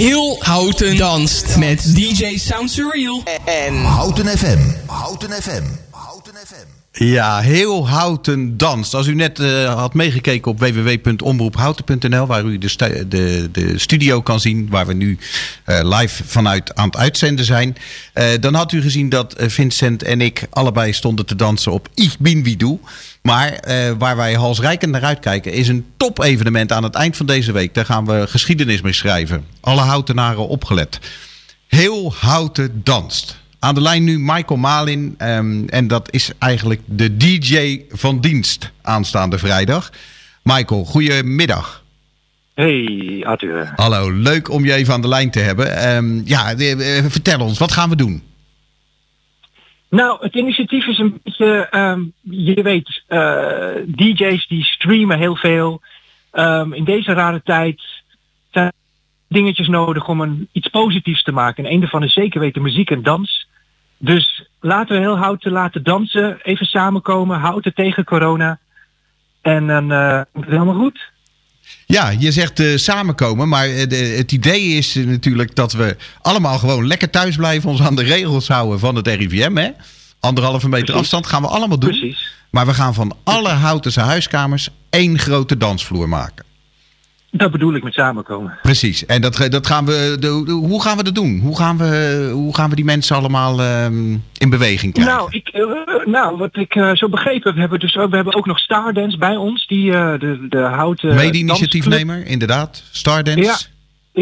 Heel Houten danst met DJ Sound Surreal en Houten FM. Houten FM. Houten FM. Ja, heel houten danst. Als u net uh, had meegekeken op www.omroephouten.nl, waar u de, de, de, studio kan zien, waar we nu uh, live vanuit aan het uitzenden zijn, uh, dan had u gezien dat Vincent en ik allebei stonden te dansen op Ich bin wie du. Maar waar wij halsrijkend naar uitkijken, is een top-evenement aan het eind van deze week. Daar gaan we geschiedenis mee schrijven. Alle houtenaren opgelet. Heel houten danst. Aan de lijn nu Michael Malin. Um, en dat is eigenlijk de DJ van dienst aanstaande vrijdag. Michael, goedemiddag. Hey Arthur. Hallo, leuk om je even aan de lijn te hebben. Um, ja, vertel ons, wat gaan we doen? Nou, het initiatief is een beetje, um, je weet, uh, DJ's die streamen heel veel. in deze rare tijd zijn dingetjes nodig om een, iets positiefs te maken. En een daarvan is zeker weten muziek en dans. Dus laten we heel houten laten dansen, even samenkomen, houten tegen corona. En dan uh, komt het helemaal goed. Ja, je zegt uh, samenkomen, maar de, het idee is natuurlijk dat we allemaal gewoon lekker thuis blijven, ons aan de regels houden van het RIVM. Hè? Anderhalve meter Precies. afstand gaan we allemaal doen. Precies. Maar we gaan van alle houtense huiskamers één grote dansvloer maken. Dat bedoel ik met samenkomen. Precies. En dat, dat gaan we, de, de, hoe gaan we dat doen? Hoe gaan we, hoe gaan we die mensen allemaal um, in beweging krijgen? Nou, ik, uh, nou wat ik uh, zo begrepen heb, hebben we, dus, we hebben ook nog Stardance bij ons. Die uh, de, de houten... Mede-initiatiefnemer, inderdaad. Stardance. Ja,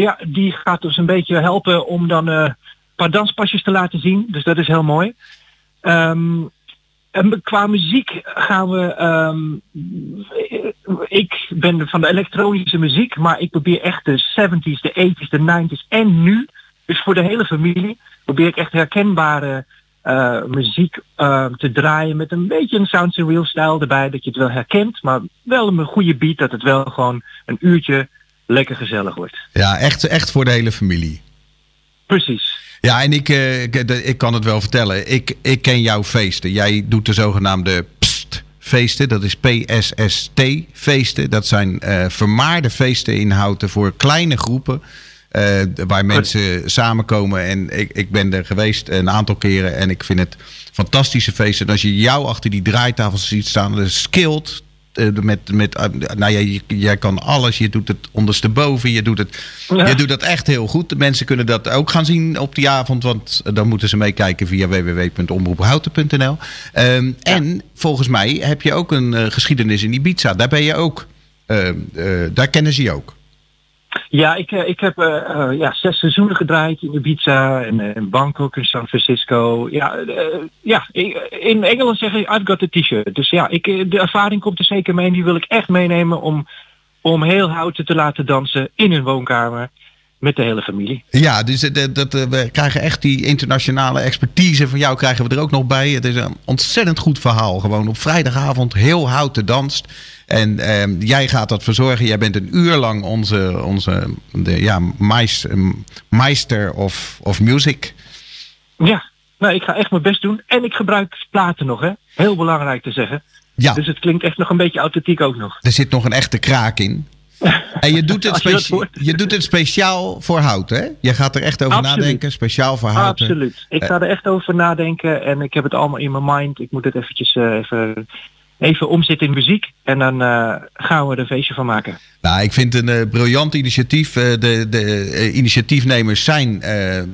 ja, die gaat dus een beetje helpen om dan een paar danspasjes te laten zien. Dus dat is heel mooi. Um, en qua muziek gaan we. Um, ik ben van de elektronische muziek, maar ik probeer echt de 70s, de 80s, de 90s en nu. Dus voor de hele familie probeer ik echt herkenbare uh, muziek uh, te draaien met een beetje een sound surreal stijl erbij, dat je het wel herkent, maar wel een goede beat, dat het wel gewoon een uurtje lekker gezellig wordt. Ja, echt, echt voor de hele familie. Precies. Ja, en ik, uh, ik, ik, kan het wel vertellen. Ik, ik ken jouw feesten. Jij doet de zogenaamde pst feesten. Dat is PSST feesten. Dat zijn uh, vermaarde feesten in Houten voor kleine groepen. Uh, waar mensen samenkomen. En ik, ik ben er geweest een aantal keren. En ik vind het fantastische feesten. En als je jou achter die draaitafels ziet staan. De skilled met, met, nou ja, jij kan alles. Je doet het ondersteboven. Je doet het, ja. je doet dat echt heel goed. De mensen kunnen dat ook gaan zien op die avond. Want dan moeten ze meekijken via www.omroephouten.nl. Um, ja. En volgens mij heb je ook een uh, geschiedenis in Ibiza. Daar ben je ook. Uh, uh, daar kennen ze je ook. Ja, ik, ik heb uh, ja, zes seizoenen gedraaid in Ibiza en in Bangkok en San Francisco. Ja, ja, in Engeland zeg ik I've got a t-shirt. Dus ja, ik, de ervaring komt er zeker mee en die wil ik echt meenemen om, om heel houten te laten dansen in hun woonkamer. Met de hele familie. Ja, dus dat, dat, we krijgen echt die internationale expertise van jou krijgen we er ook nog bij. Het is een ontzettend goed verhaal. Gewoon op vrijdagavond heel houten danst. En eh, jij gaat dat verzorgen. Jij bent een uur lang onze, onze de, ja, meister of, of music. Ja, nou, ik ga echt mijn best doen. En ik gebruik platen nog, hè. Heel belangrijk te zeggen. Ja. Dus het klinkt echt nog een beetje authentiek ook nog. Er zit nog een echte kraak in. En je doet, het je doet het speciaal voor hout, hè? Je gaat er echt over Absoluut. nadenken, speciaal voor hout. Absoluut. Ik ga er echt over nadenken en ik heb het allemaal in mijn mind. Ik moet het eventjes uh, even, even omzetten in muziek en dan uh, gaan we er een feestje van maken. Nou, ik vind het een uh, briljant initiatief. Uh, de de initiatiefnemers zijn,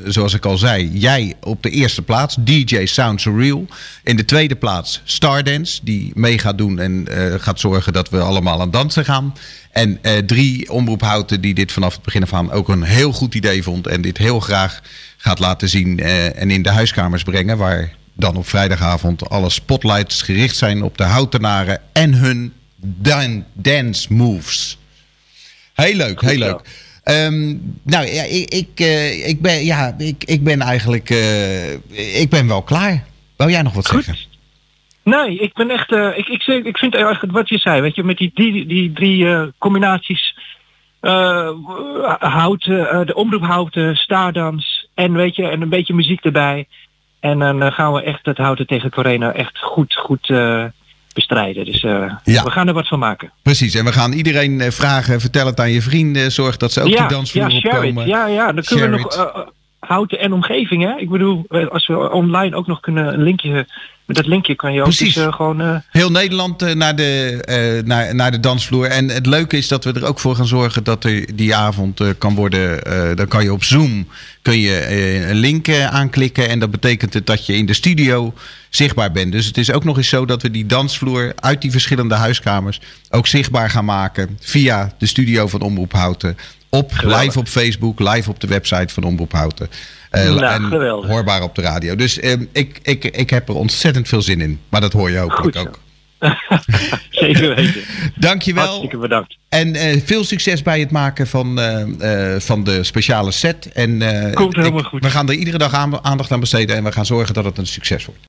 zoals ik al zei, jij op de eerste plaats, DJ Sound Surreal. In de tweede plaats Stardance, die mee gaat doen en gaat zorgen dat we allemaal aan dansen gaan. En drie omroephouten die dit vanaf het begin af aan ook een heel goed idee vond. En dit heel graag gaat laten zien en in de huiskamers brengen. Waar dan op vrijdagavond alle spotlights gericht zijn op de houtenaren en hun dan dance moves. Heel leuk, heel leuk. Um, nou, ja, ik, ik, uh, ik, ben, ja, ik, ik ben eigenlijk. Uh, ik ben wel klaar. Wou jij nog wat Goed. zeggen? Nee, ik ben echt. Uh, ik, ik, ik vind erg wat je zei, weet je, met die, die, die drie combinaties. houten, de omroephouten, stardans en weet je, en een beetje muziek erbij. En dan gaan we echt het houten tegen corona echt goed, goed bestrijden. Dus eh, Ja. we gaan er wat van maken. Precies, en we gaan iedereen eh, vragen, vertel het aan je vrienden, zorg dat ze ook ja, die dansvloer ja, share opkomen. it. Ja, ja, dan kunnen we nog eh, eh, houten en omgeving. Hè? Ik bedoel, eh, als we online ook nog kunnen een linkje. Met dat linkje kan je ook Precies. dus, eh, gewoon. eh, Heel Nederland eh, naar, de, naar, naar de dansvloer. En het leuke is dat we er ook voor gaan zorgen dat er die avond kan worden. dan kan je op Zoom kun je, een link aanklikken. En dat betekent het dat je in de studio zichtbaar bent. Dus het is ook nog eens zo dat we die dansvloer uit die verschillende huiskamers ook zichtbaar gaan maken. Via de studio van Omroep Houten. Op, Geweldig. live op Facebook, live op de website van Omroep Houten. Nou, en geweldig. hoorbaar op de radio. Dus eh, ik, ik, ik heb er ontzettend veel zin in. Maar dat hoor je hopelijk Goed zo. ook. Zeker weten. Dankjewel. Hartstikke bedankt. En eh, veel succes bij het maken van, eh, eh, van de speciale set. En, Komt helemaal ik- goed. We gaan er iedere dag aan- aandacht aan besteden. En we gaan zorgen dat het een succes wordt.